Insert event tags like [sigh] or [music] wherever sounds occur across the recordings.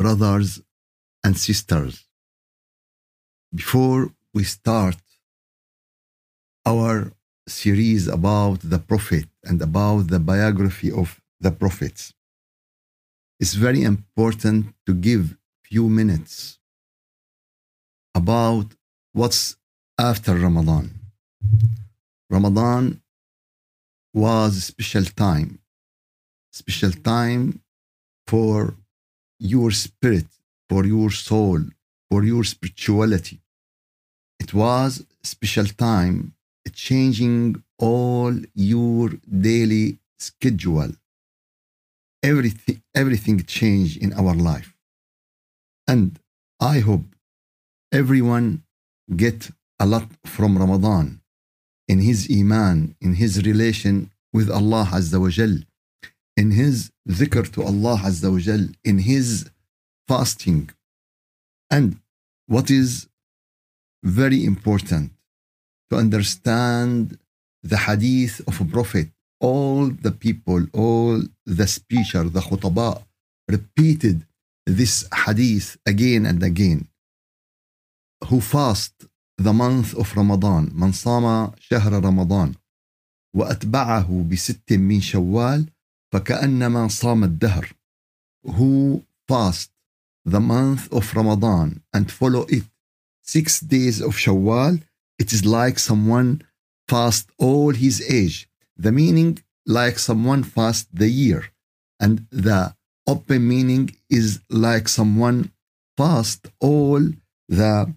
Brothers and sisters, before we start our series about the Prophet and about the biography of the prophets, it's very important to give few minutes about what's after Ramadan. Ramadan was a special time, special time for your spirit, for your soul, for your spirituality. It was special time changing all your daily schedule. Everything, everything changed in our life. And I hope everyone get a lot from Ramadan in his iman, in his relation with Allah Azza wa Jal, in his dhikr to Allah Azza wa Jal, in his fasting. And what is very important to understand the hadith of a prophet, all the people, all the speaker, the khutaba repeated this hadith again and again. Who fast the month of Ramadan من صام شهر رمضان وأتبعه بست من شوال فكأنما صام الدهر who fast the month of Ramadan and follow it six days of Shawwal it is like someone fast all his age the meaning like someone fast the year and the open meaning is like someone fast all the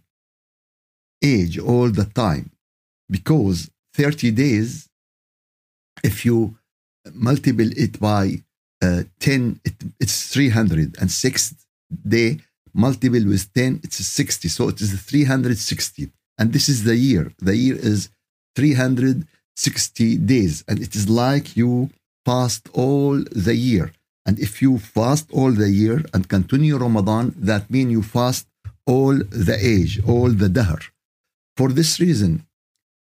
age all the time because 30 days if you multiply it by uh, 10 it, it's 300 and sixth day multiple with 10 it's 60 so it is 360 and this is the year. The year is 360 days. And it is like you fast all the year. And if you fast all the year and continue ramadan that means you fast all the age all the dahr. For this reason,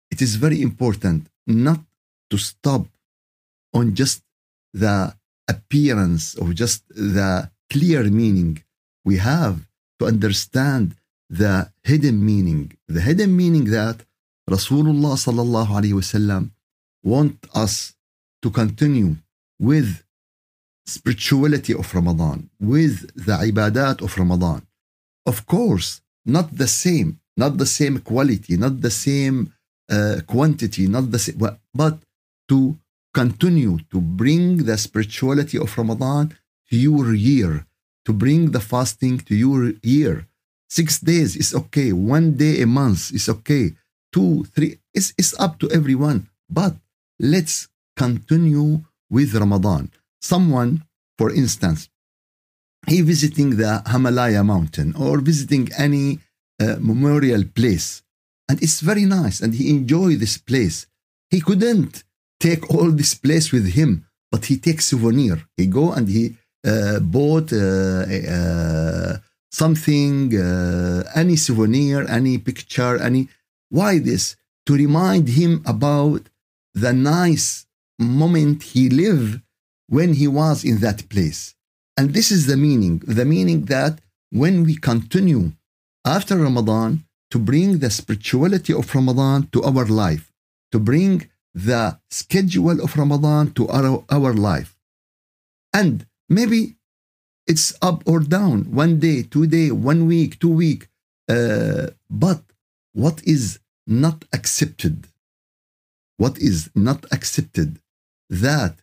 it is very important not to stop on just the appearance or just the clear meaning. We have to understand the hidden meaning. The hidden meaning that Rasulullah sallallahu alaihi wasallam want us to continue with spirituality of Ramadan, with the ibadat of Ramadan. Of course, not the same not the same quality, not the same uh, quantity, not the same, but to continue to bring the spirituality of Ramadan to your year, to bring the fasting to your year. Six days is okay, one day a month is okay, two, three, it's, it's up to everyone. But let's continue with Ramadan. Someone, for instance, he visiting the Himalaya mountain or visiting any uh, memorial place. And it's very nice. And he enjoy this place. He couldn't take all this place with him, but he takes souvenir. He go and he uh, bought uh, uh, something, uh, any souvenir, any picture, any. Why this? To remind him about the nice moment he lived when he was in that place. And this is the meaning the meaning that when we continue after Ramadan to bring the spirituality of Ramadan to our life, to bring the schedule of Ramadan to our, our life. And maybe it's up or down, one day, two day, one week, two week. Uh, but what is not accepted? What is not accepted? That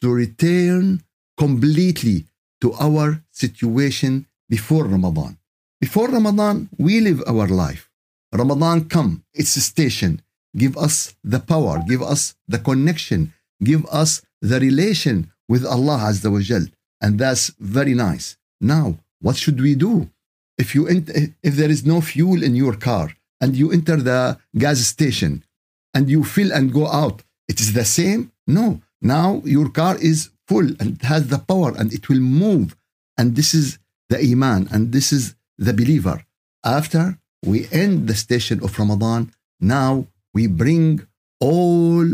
to return completely to our situation before Ramadan. Before Ramadan, we live our life. Ramadan come, it's a station. Give us the power, give us the connection, give us the relation with Allah Azza wa Jal. And that's very nice. Now, what should we do? If you if there is no fuel in your car and you enter the gas station and you fill and go out, it is the same? No. Now your car is full and has the power and it will move. And this is the Iman and this is the believer. After we end the station of Ramadan, now we bring all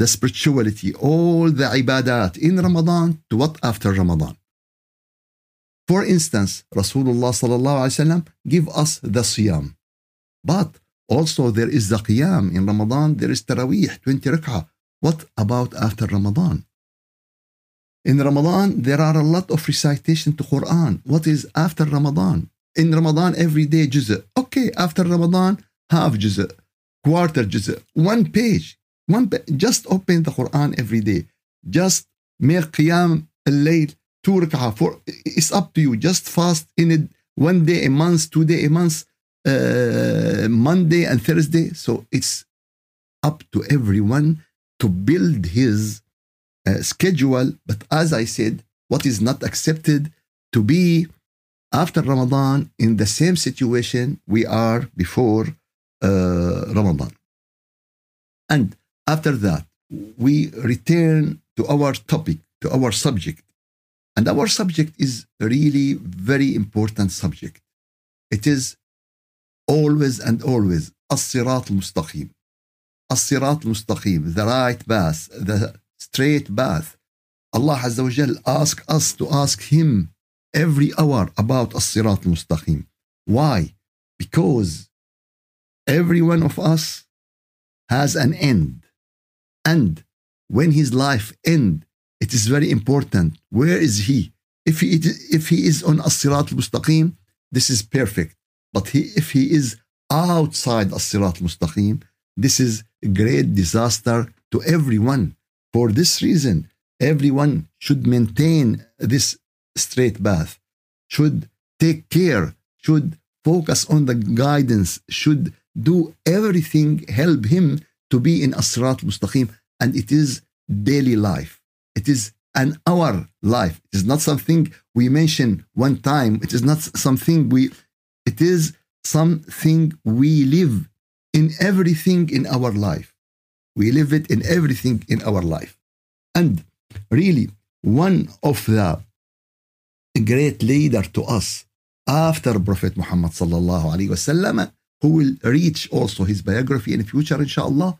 the spirituality, all the ibadat in Ramadan to what after Ramadan. For instance, Rasulullah sallallahu alaihi wasallam give us the siyam. But also there is the qiyam. In Ramadan, there is tarawih, 20 rak'ah. What about after Ramadan? In Ramadan, there are a lot of recitation to Quran. What is after Ramadan? In Ramadan, every day juz'. Okay, after Ramadan, half juz', quarter juz', one page. One pa- just open the Quran every day. Just make qiyam al-layl, two rak'ah. For it's up to you. Just fast in it one day a month, two day a month, uh, Monday and Thursday. So it's up to everyone to build his uh, schedule. But as I said, what is not accepted to be after Ramadan in the same situation we are before uh, Ramadan. And after that, we return to our topic, to our subject. And our subject is really very important subject. It is always and always الصراط المستقيم. الصراط المستقيم, the right path, the straight path. Allah Azza wa Jal ask us to ask Him every hour about الصراط المستقيم. Why? Because Every one of us has an end. And when his life end, it is very important. Where is he? If he, if he is on as-sirat al-mustaqim, this is perfect. But he, if he is outside as-sirat al-mustaqim, this is a great disaster to everyone. For this reason, everyone should maintain this straight path, should take care, should focus on the guidance, should do everything, help him to be in Asrat Mustaqim. And it is daily life. It is an hour life. It is not something we mention one time. It is not something we, it is something we live in everything in our life. We live it in everything in our life. And really, one of the great leader to us after Prophet Muhammad sallallahu alaihi wasallam, who will reach also his biography in future, inshallah,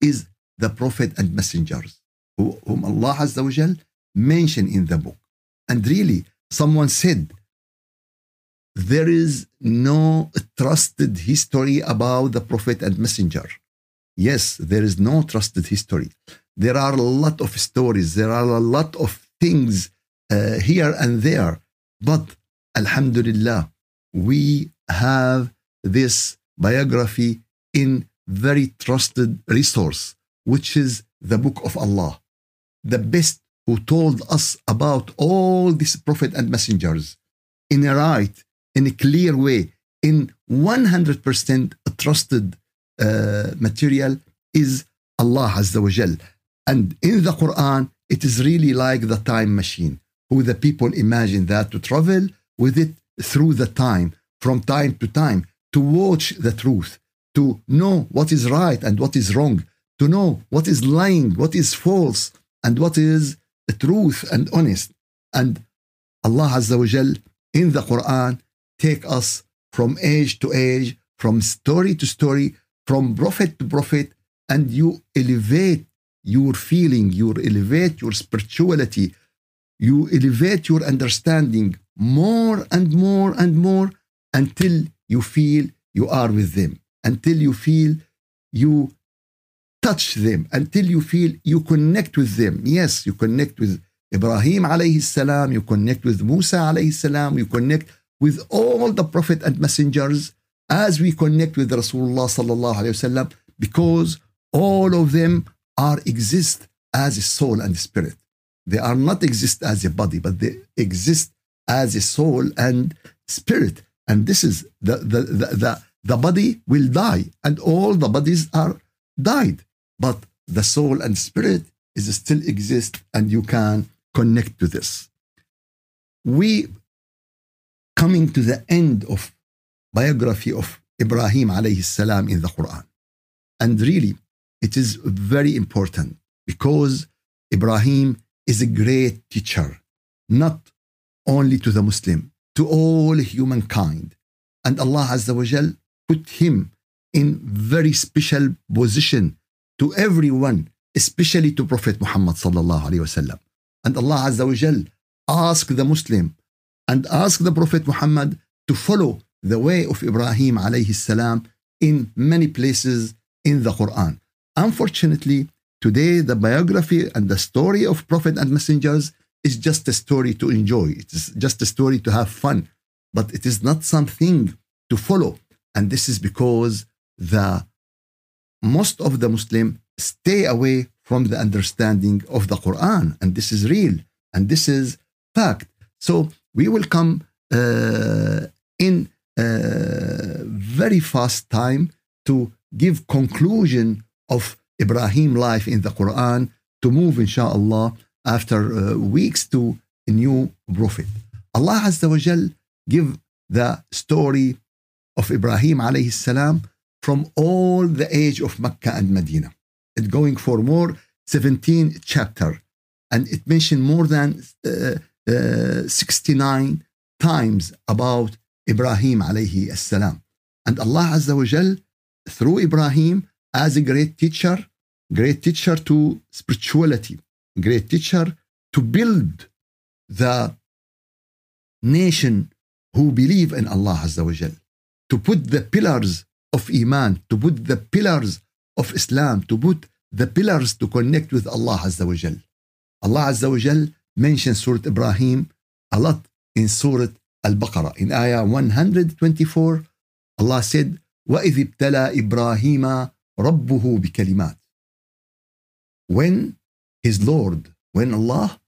is the Prophet and messengers who, whom Allah Azza wa Jal mentioned in the book. And really, someone said, there is no trusted history about the Prophet and messenger. Yes, there is no trusted history. There are a lot of stories, there are a lot of things uh, here and there. But Alhamdulillah, we have this biography in very trusted resource, which is the Book of Allah, the best who told us about all these prophet and messengers in a right, in a clear way, in 100% trusted uh, material is Allah Azza wa Jal. And in the Quran, it is really like the time machine, who the people imagine that to travel with it through the time, from time to time, to watch the truth, to know what is right and what is wrong, to know what is lying, what is false, and what is the truth and honest. And Allah Azza wa Jal in the Quran take us from age to age, from story to story, from prophet to prophet, and you elevate your feeling, you elevate your spirituality, you elevate your understanding more and more and more until you feel you are with them, until you feel you touch them, until you feel you connect with them. Yes, you connect with Ibrahim alayhi salam, you connect with Musa alayhi salam, you connect with all the prophet and messengers as we connect with Rasulullah sallallahu alayhi wasallam because all of them are exist as a soul and spirit. They are not exist as a body, but they exist as a soul and spirit. And this is the the the, the, the body will die, and all the bodies are died. But the soul and spirit is still exist, and you can connect to this. We coming to the end of biography of Ibrahim alayhi salam in the Quran. And really, it is very important because Ibrahim is a great teacher, not only to the Muslim, to all humankind. And Allah Azza wa Jal put him in very special position to everyone, especially to Prophet Muhammad sallallahu alaihi wasallam. And Allah Azza wa Jal asked the Muslim and ask the Prophet Muhammad to follow the way of Ibrahim alayhi salam in many places in the Quran. Unfortunately, today the biography and the story of Prophet and messengers is just a story to enjoy. It is just a story to have fun, but it is not something to follow. And this is because the most of the Muslim stay away from the understanding of the Quran, and this is real, and this is fact. So we will come uh, in a very fast time to give conclusion of Ibrahim life in the Quran to move, inshallah, after uh, weeks to a new prophet. Allah Azza wa Jal give the story of Ibrahim alayhi salam from all the age of Mecca and Medina. It going for more 17 chapter and it mentioned more than uh, uh, 69 times about Ibrahim alayhi salam. And Allah Azza wa Jal through Ibrahim as a great teacher, great teacher to spirituality, great teacher to build the nation who believe in Allah Azza wa Jal, to put the pillars of Iman, to put the pillars of Islam, to put the pillars to connect with Allah Azza wa Jal. Allah Azza wa Jal mentions Surah Ibrahim a lot in Surah Al-Baqarah. In Ayah 124, Allah said, وَإِذِ ابْتَلَى إِبْرَاهِيمَ رَبُّهُ بِكَلِمَاتٍ When his Lord, when Allah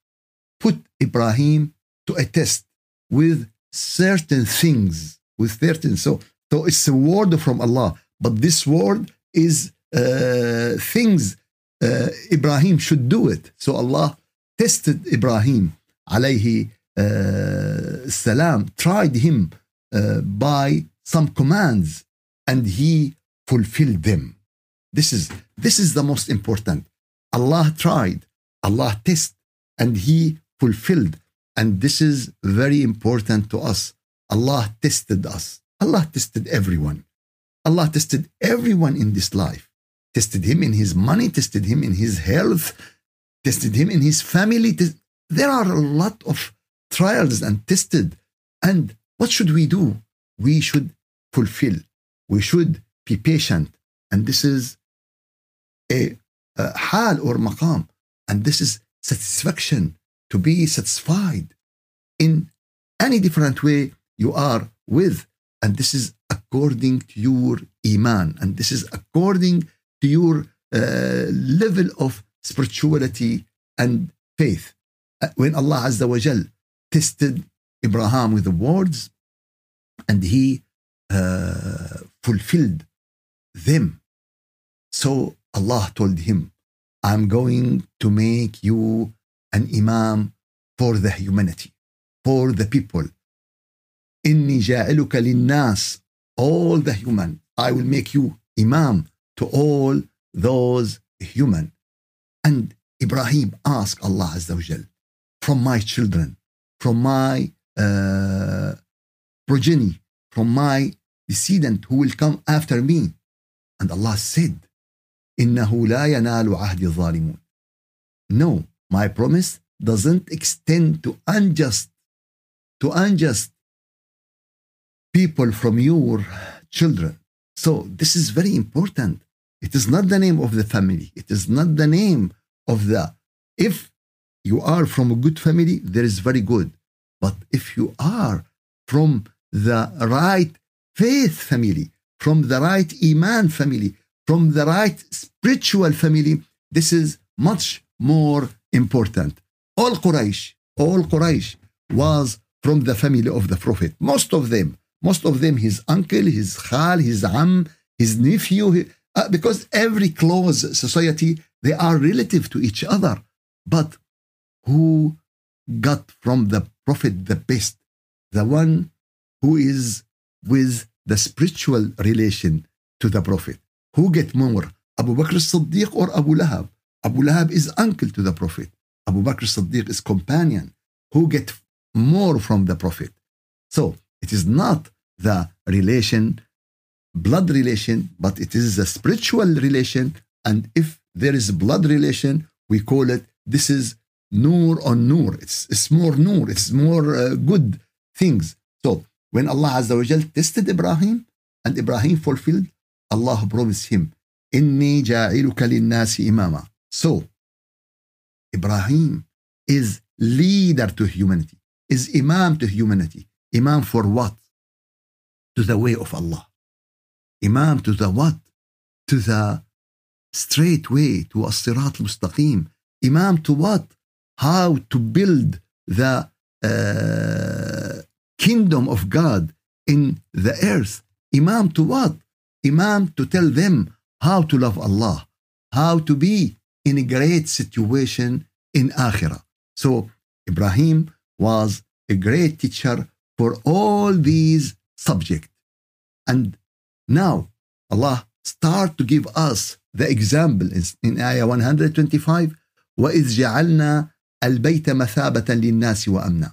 put Ibrahim to a test with certain things, with certain, so, so it's a word from Allah, but this word is uh, things uh, Ibrahim should do it. So Allah tested Ibrahim alayhi uh, salam, tried him uh, by some commands and he fulfilled them. This is, this is the most important. Allah tried, Allah tested, and he fulfilled. And this is very important to us. Allah tested us. Allah tested everyone. Allah tested everyone in this life. Tested him in his money, tested him in his health, tested him in his family. There are a lot of trials and tested. And what should we do? We should fulfill. We should be patient. And this is a, a hal or maqam. And this is satisfaction to be satisfied in any different way you are with. And this is according to your iman. And this is according to your uh, level of spirituality and faith. Uh, when Allah Azza wa Jal tested Abraham with the words and he uh, fulfilled them. So Allah told him, I'm going to make you an imam for the humanity, for the people. إني جاعلك للناس, all the human. I will make you imam to all those human. And Ibrahim asked Allah Azza wa Jal, from my children, from my uh, progeny, from my descendant who will come after me. And Allah said, إنه لا ينال عهد الظالمون. No, my promise doesn't extend to unjust, to unjust people from your children. So this is very important. It is not the name of the family. It is not the name of the. If you are from a good family, there is very good. But if you are from the right faith family, from the right Iman family, from the right spiritual family, this is much more important. All Quraysh, all Quraysh was from the family of the Prophet. Most of them, most of them, his uncle, his khal, his am, his nephew, uh, because every close society, they are relative to each other. But who got from the Prophet the best? The one who is with the spiritual relation to the Prophet. Who get more? Abu Bakr as-Siddiq or Abu Lahab? Abu Lahab is uncle to the Prophet. Abu Bakr as-Siddiq is companion. Who get more from the Prophet? So it is not the relation, blood relation, but it is a spiritual relation. And if there is blood relation, we call it this is nur on nur. It's, it's more nur. It's more uh, good things. So when Allah Azza wa Jal tested Ibrahim and Ibrahim fulfilled, Allah promised him, Inni ja'iluka linnasi imama. So Ibrahim is leader to humanity, is imam to humanity. Imam for what? To the way of Allah. Imam to the what? To the straight way, to as-sirat al-mustaqim. Imam to what? How to build the uh, kingdom of God in the earth. Imam to what? Imam to tell them how to love Allah, how to be in a great situation in Akhirah. So Ibrahim was a great teacher for all these subjects. And now Allah start to give us the example in ayah 125 وَإِذْ جَعَلْنَا الْبَيْتَ مَثَابَةً لِلنَّاسِ وَأَمْنًا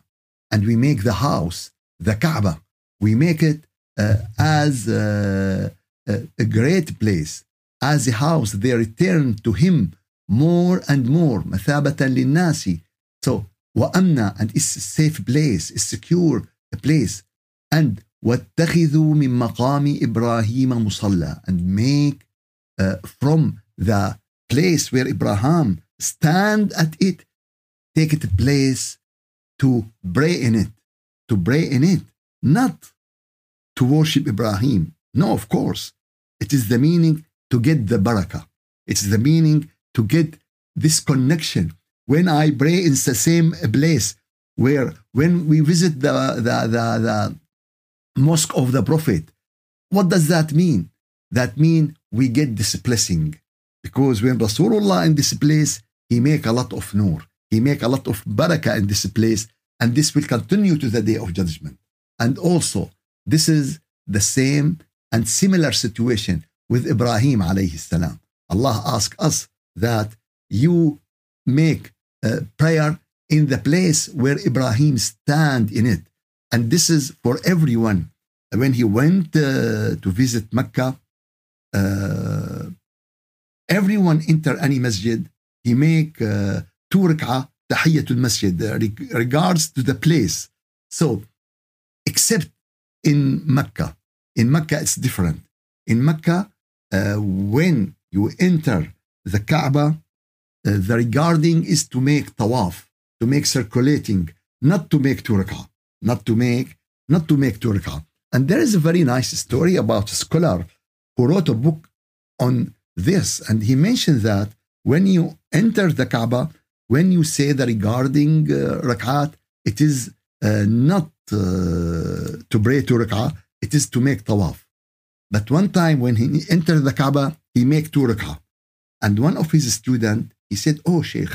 And we make the house, the Kaaba, we make it uh, as uh, a great place, as a house they return to him more and more مثابة للناس so وأمنا and it's a safe place a secure place and واتخذوا من مقام إبراهيم مصلى and make uh, from the place where Abraham stand at it take it a place to pray in it to pray in it not to worship Ibrahim no of course it is the meaning to get the barakah it's the meaning to get this connection. When I pray in the same place where when we visit the, the, the, the mosque of the Prophet, what does that mean? That mean we get this blessing. Because when Rasulullah in this place, he make a lot of nur. He make a lot of barakah in this place. And this will continue to the day of judgment. And also, this is the same and similar situation with Ibrahim alayhi salam. Allah asked us that you make prayer in the place where Ibrahim stand in it. And this is for everyone. When he went uh, to visit Mecca, uh, everyone enter any masjid, he make uh, two rak'ah masjid, uh, regards to the place. So, except in Mecca, in Mecca it's different. In Mecca, uh, when you enter the Kaaba, uh, the regarding is to make tawaf, to make circulating, not to make two not to make, not to make two And there is a very nice story about a scholar who wrote a book on this, and he mentioned that when you enter the Kaaba, when you say the regarding uh, rakat, it is uh, not uh, to pray two rak'ah, it is to make tawaf. But one time when he entered the Kaaba, he make two rak'ah. And one of his students, he said, Oh, Sheikh,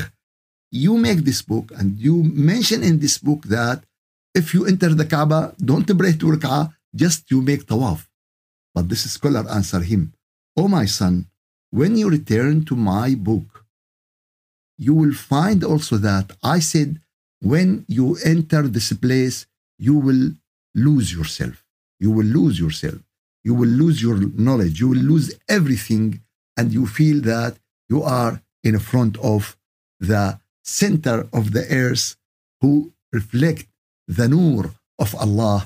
you make this book and you mention in this book that if you enter the Kaaba, don't pray two rak'ah, just you make tawaf. But this scholar answered him, Oh, my son, when you return to my book, you will find also that I said, when you enter this place, you will lose yourself. You will lose yourself. You will lose your knowledge. You will lose everything and you feel that you are in front of the center of the earth who reflect the nur of Allah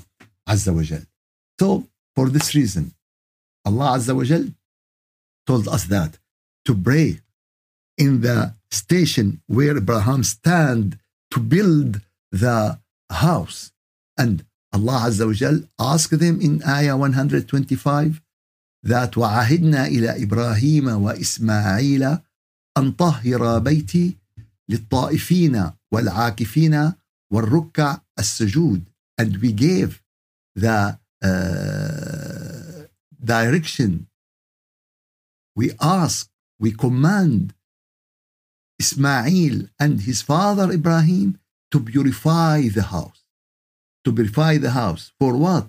Azza wa Jal. So for this reason, Allah Azza wa Jal told us that to pray in the station where Abraham stand to build the house. And Allah Azza wa Jal asked them in Ayah 125 ذات وعهدنا إلى إبراهيم وإسماعيل أن طهر بيتي للطائفين والعاكفين والركع السجود and we gave the uh, direction we ask we command Ismail and his father Ibrahim to purify the house to purify the house for what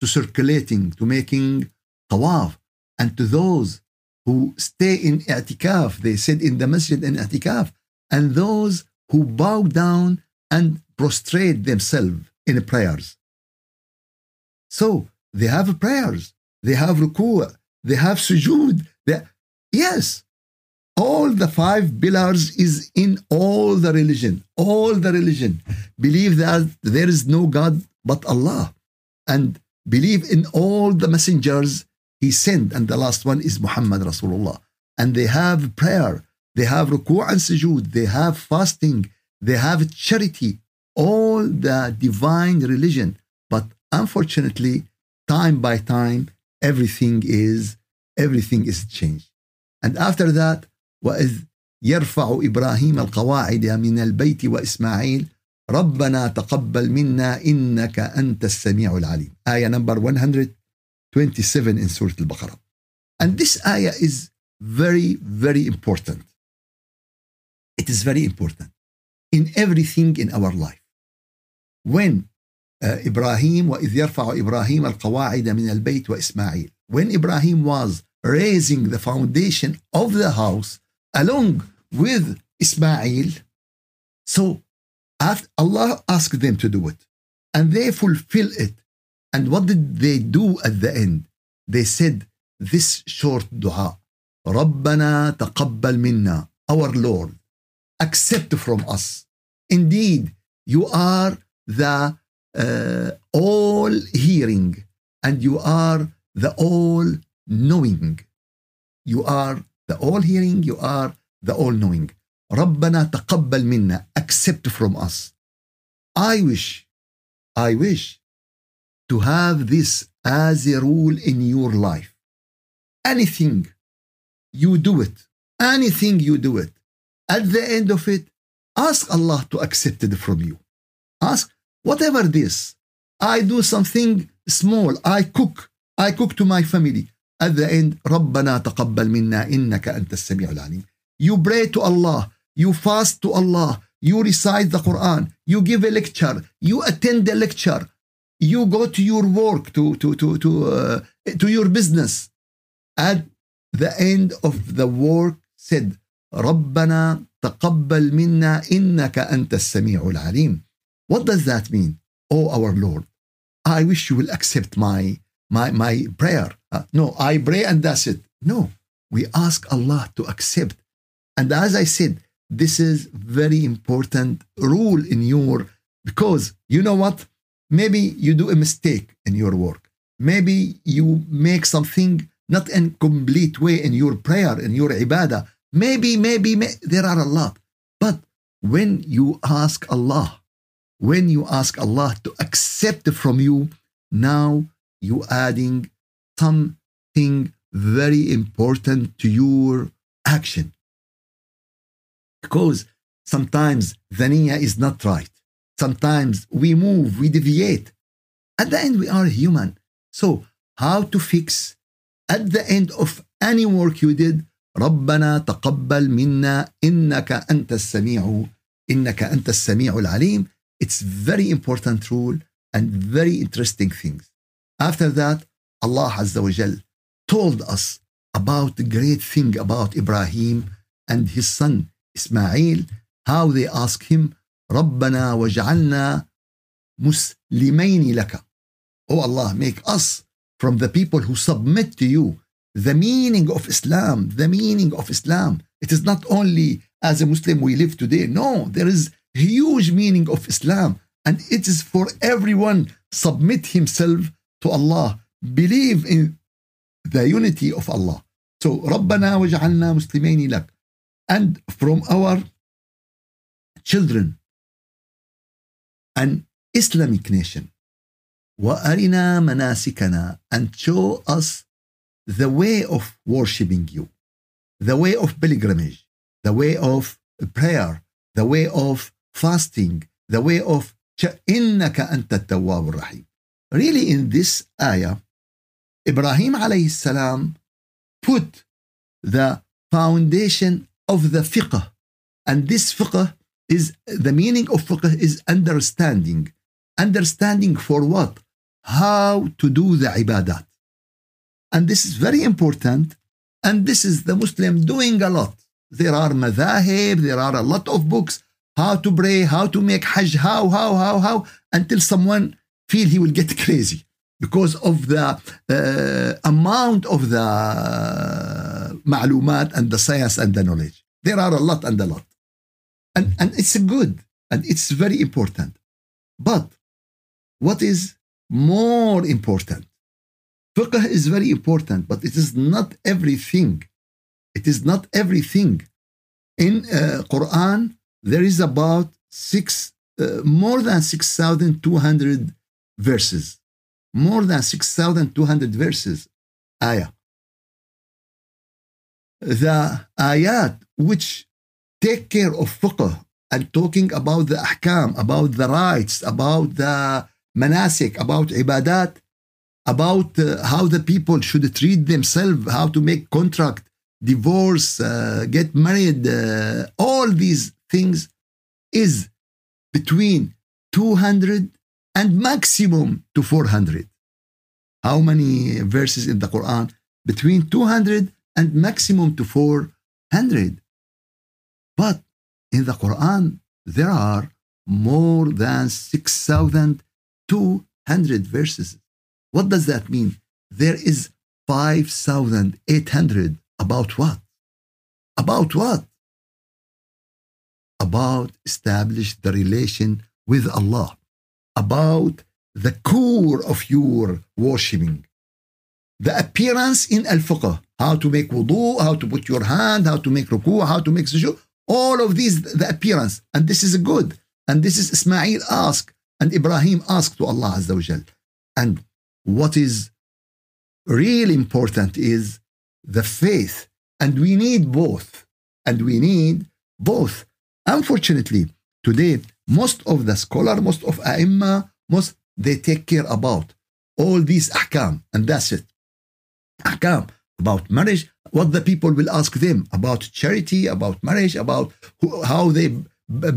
to circulating to making tawaf. And to those who stay in i'tikaf, they said in the masjid in i'tikaf, and those who bow down and prostrate themselves in prayers. So they have prayers, they have ruku', they have sujood. They, yes, all the five pillars is in all the religion. All the religion believe that there is no God but Allah and believe in all the messengers he sent. And the last one is Muhammad Rasulullah. And they have prayer, they have ruku' and sujood, they have fasting, they have charity, all the divine religion. But unfortunately, time by time, everything is everything is changed. And after that, وإذ يرفع إبراهيم القواعد من البيت وإسماعيل ربنا تقبل منا إنك أنت السميع العليم آية number 127 in Surah Al-Baqarah and this ayah is very very important it is very important in everything in our life when uh, إبراهيم وإذ يرفع إبراهيم القواعد من البيت وإسماعيل when Ibrahim was raising the foundation of the house along with Ismail so after Allah asked them to do it, and they fulfill it. And what did they do at the end? They said this short dua, ربنا تقبل منا, our Lord, accept from us. Indeed, you are the uh, all hearing and you are the all knowing. You are the all hearing, you are the all knowing. ربنا تقبل منا accept from us I wish I wish to have this as a rule in your life anything you do it anything you do it at the end of it ask Allah to accept it from you ask whatever this I do something small I cook I cook to my family At the end ربنا تقبل منا إنك أنت السميع العليم you pray to Allah you fast to Allah, you recite the Quran, you give a lecture, you attend the lecture, you go to your work, to, to, to, to, uh, to your business. At the end of the work said, ربنا تقبل منا إنك أنت السميع العليم. What does that mean? Oh our Lord, I wish you will accept my, my, my prayer. Uh, no, I pray and that's it. No, we ask Allah to accept. And as I said, this is very important rule in your because you know what maybe you do a mistake in your work maybe you make something not in complete way in your prayer in your ibadah maybe maybe may, there are a lot but when you ask allah when you ask allah to accept from you now you adding something very important to your action because sometimes the niyyah is not right. Sometimes we move, we deviate. At the end, we are human. So, how to fix at the end of any work you did ربنا تقبل منا إنك أنت السميع إنك أنت السميع العليم It's very important rule and very interesting things. After that, Allah Azza wa Jal told us about the great thing about Ibrahim and his son Ismail, how they ask him, ربنا وجعلنا مسلمين لك. Oh Allah, make us from the people who submit to you. The meaning of Islam, the meaning of Islam. It is not only as a Muslim we live today. No, there is huge meaning of Islam. And it is for everyone submit himself to Allah. Believe in the unity of Allah. So ربنا وجعلنا مسلمين لك and from our children an Islamic nation وأرنا مناسكنا and show us the way of worshiping you the way of pilgrimage the way of prayer the way of fasting the way of إنك أنت التواب الرحيم really in this ayah Ibrahim alayhi salam put the foundation of the fiqh. And this fiqh is the meaning of fiqh is understanding. Understanding for what? How to do the ibadat. And this is very important. And this is the Muslim doing a lot. There are madhahib, there are a lot of books, how to pray, how to make hajj, how, how, how, how, until someone feel he will get crazy [laughs] because of the uh, amount of the معلومات and the science and the knowledge. There are a lot and a lot. And, and it's good and it's very important. But what is more important. Fiqh is very important, but it is not everything. It is not everything. In uh, Quran, there is about six, uh, more than 6,200 verses. More than 6,200 verses. Ayah. The ayat which take care of fiqh and talking about the ahkam, about the rights, about the manasik, about ibadat, about uh, how the people should treat themselves, how to make contract, divorce, uh, get married, uh, all these things is between 200 and maximum to 400. How many verses in the Quran? Between 200 and maximum to 400. But in the Quran, there are more than 6,200 verses. What does that mean? There is 5,800 about what? About what? About establish the relation with Allah, about the core of your worshiping, the appearance in al-fiqh, how to make wudu, how to put your hand, how to make ruku, how to make sujood, all of these, the appearance, and this is a good. And this is Ismail asked, and Ibrahim asked to Allah Azza wa Jal. And what is really important is the faith. And we need both. And we need both. Unfortunately, today, most of the scholar, most of Aimma, most they take care about all these ahkam, and that's it. Ahkam about marriage, what the people will ask them about charity, about marriage, about who, how they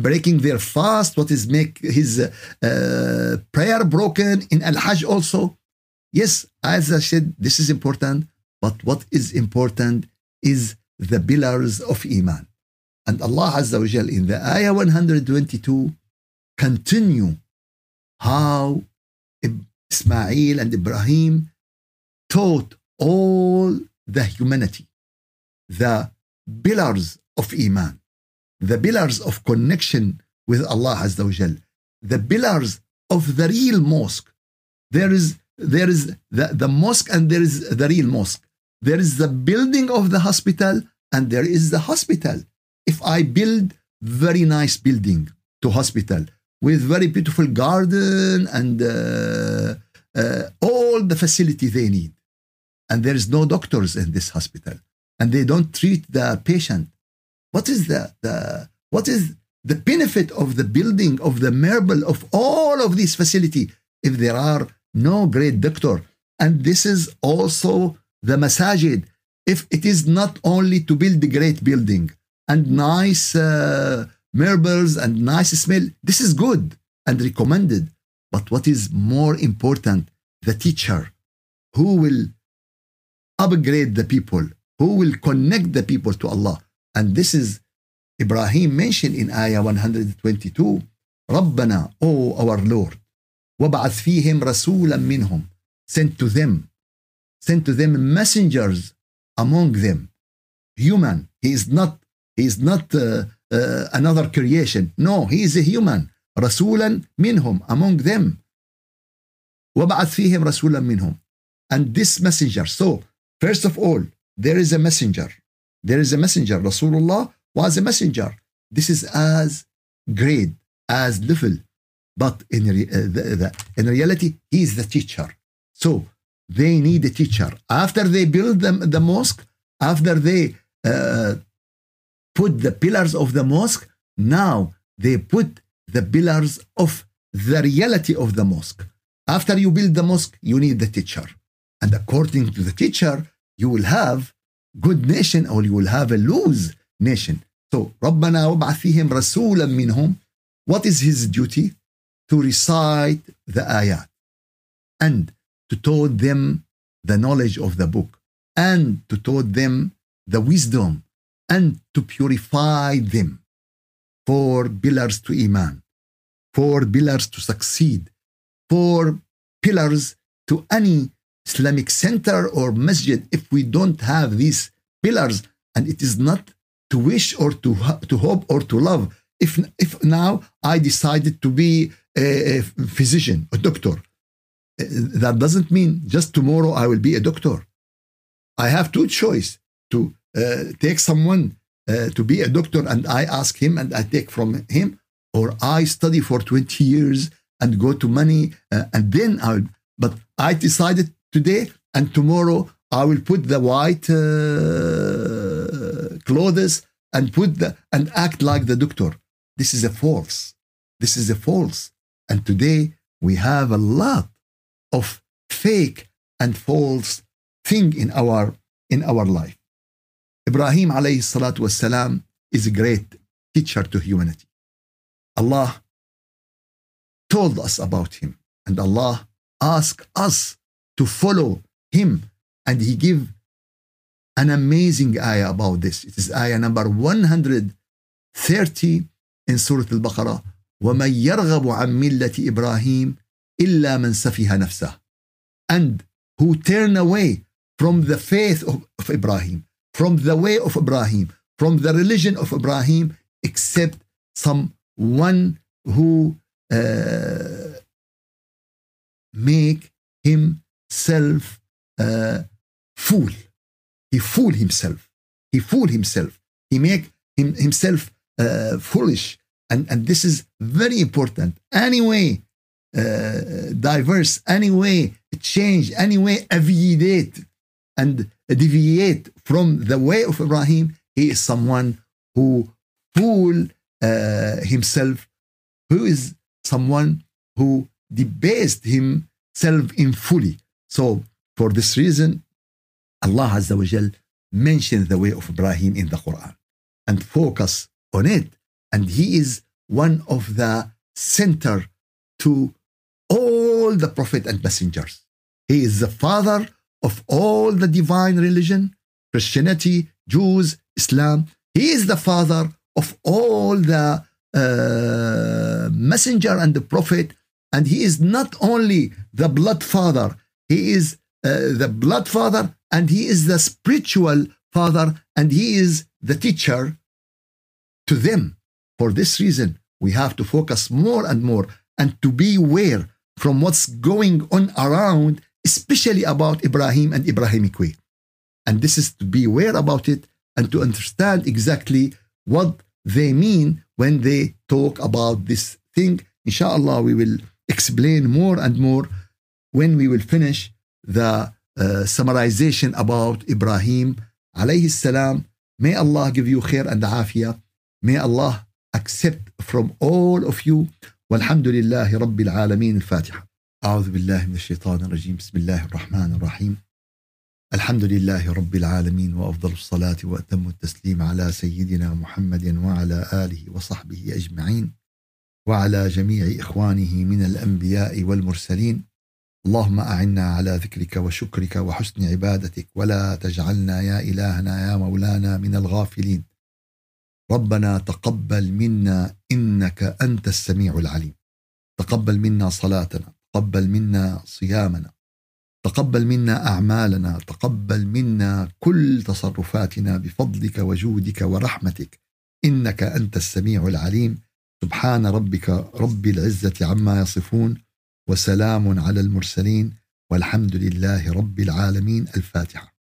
breaking their fast, what is make his uh, prayer broken in Al Hajj also. Yes, as I said, this is important, but what is important is the pillars of Iman. And Allah Azza wa Jal in the ayah 122 continue how Ismail and Ibrahim taught all the humanity, the pillars of Iman, the pillars of connection with Allah Azza wa Jal, the pillars of the real mosque. There is there is the, the mosque and there is the real mosque. There is the building of the hospital and there is the hospital. If I build very nice building to hospital with very beautiful garden and uh, uh, all the facility they need, and there is no doctors in this hospital and they don't treat the patient what is the, the what is the benefit of the building of the marble of all of these facility if there are no great doctor? And this is also the masajid. If it is not only to build the great building and nice uh, marbles and nice smell this is good and recommended but what is more important the teacher who will upgrade the people, who will connect the people to Allah. And this is Ibrahim mentioned in Ayah 122 ربنا, O our Lord, وابعث فيهم رسولا منهم send to them send to them messengers among them human he is not he is not uh, uh, another creation no he is a human رسولا منهم among them وابعث فيهم رسولا منهم and this messenger so First of all, there is a messenger. There is a messenger. Rasulullah was a messenger. This is as great, as level. But in, re- uh, the, the, in reality, he is the teacher. So they need a teacher. After they build the, the mosque, after they uh, put the pillars of the mosque, now they put the pillars of the reality of the mosque. After you build the mosque, you need the teacher. And according to the teacher, you will have good nation or you will have a loose nation. So ربنا وابعث فيهم رسولا منهم What is his duty? To recite the ayat and to taught them the knowledge of the book and to taught them the wisdom and to purify them four pillars to Iman, four pillars to succeed, four pillars to any Islamic center or masjid if we don't have these pillars and it is not to wish or to, to hope or to love. If, if now I decided to be a, a physician, a doctor. Eh, that doesn't mean just tomorrow I will be a doctor. I have two choice to take someone uh, to be a doctor and I ask him and I take from him, or I study for 20 years and go to money uh, and then I'll. But I decided today and tomorrow I will put the white uh, clothes and put the and act like the doctor. This is a false. This is a false. And today we have a lot of fake and false thing in our in our life. Ibrahim alayhi salatu wasalam is a great teacher to humanity. Allah told us about him and Allah asked us to follow him and he give an amazing ayah about this. It is ayah number 130 in Surah Al-Baqarah. وَمَنْ يَرْغَبُ عَنْ مِلَّةِ إِبْرَاهِيمَ إِلَّا مَنْ سَفِهَ نَفْسَهُ And who turn away from the faith of, of Ibrahim, from the way of Ibrahim, from the religion of Ibrahim, except someone who uh, make himself uh, fool. He fool himself. He fool himself. He make him, himself uh, foolish. And, and this is very important. Anyway, uh, diverse, anyway, change, anyway, aviate and deviate from the way of Ibrahim, he is someone who fool uh, himself, who is someone who debased himself in fully. So for this reason, Allah Azza wa Jal mentioned the way of Ibrahim in the Quran and focus on it. And he is one of the center to all the prophet and messengers. He is the father of all the divine religion, Christianity, Jews, Islam. He is the father of all the uh, messenger and the prophet. And he is not only the blood father, he is uh, the blood father and he is the spiritual father and he is the teacher to them. For this reason, we have to focus more and more and to be aware from what's going on around, especially about Ibrahim and Ibrahimic way. And this is to be aware about it and to understand exactly what they mean when they talk about this thing. Inshallah, we will explain more and more when we will finish the uh, summarization about Ibrahim alayhi salam. May Allah give you khair and afiyah. May Allah accept from all of you. والحمد لله رب العالمين الفاتحة. أعوذ بالله من الشيطان الرجيم. بسم الله الرحمن الرحيم. الحمد لله رب العالمين وأفضل الصلاة وأتم التسليم على سيدنا محمد وعلى آله وصحبه أجمعين وعلى جميع إخوانه من الأنبياء والمرسلين اللهم أعنا على ذكرك وشكرك وحسن عبادتك ولا تجعلنا يا إلهنا يا مولانا من الغافلين ربنا تقبل منا إنك أنت السميع العليم تقبل منا صلاتنا تقبل منا صيامنا تقبل منا أعمالنا تقبل منا كل تصرفاتنا بفضلك وجودك ورحمتك. إنك أنت السميع العليم. سبحان ربك رب العزة عما يصفون وسلام على المرسلين والحمد لله رب العالمين. الفاتحة.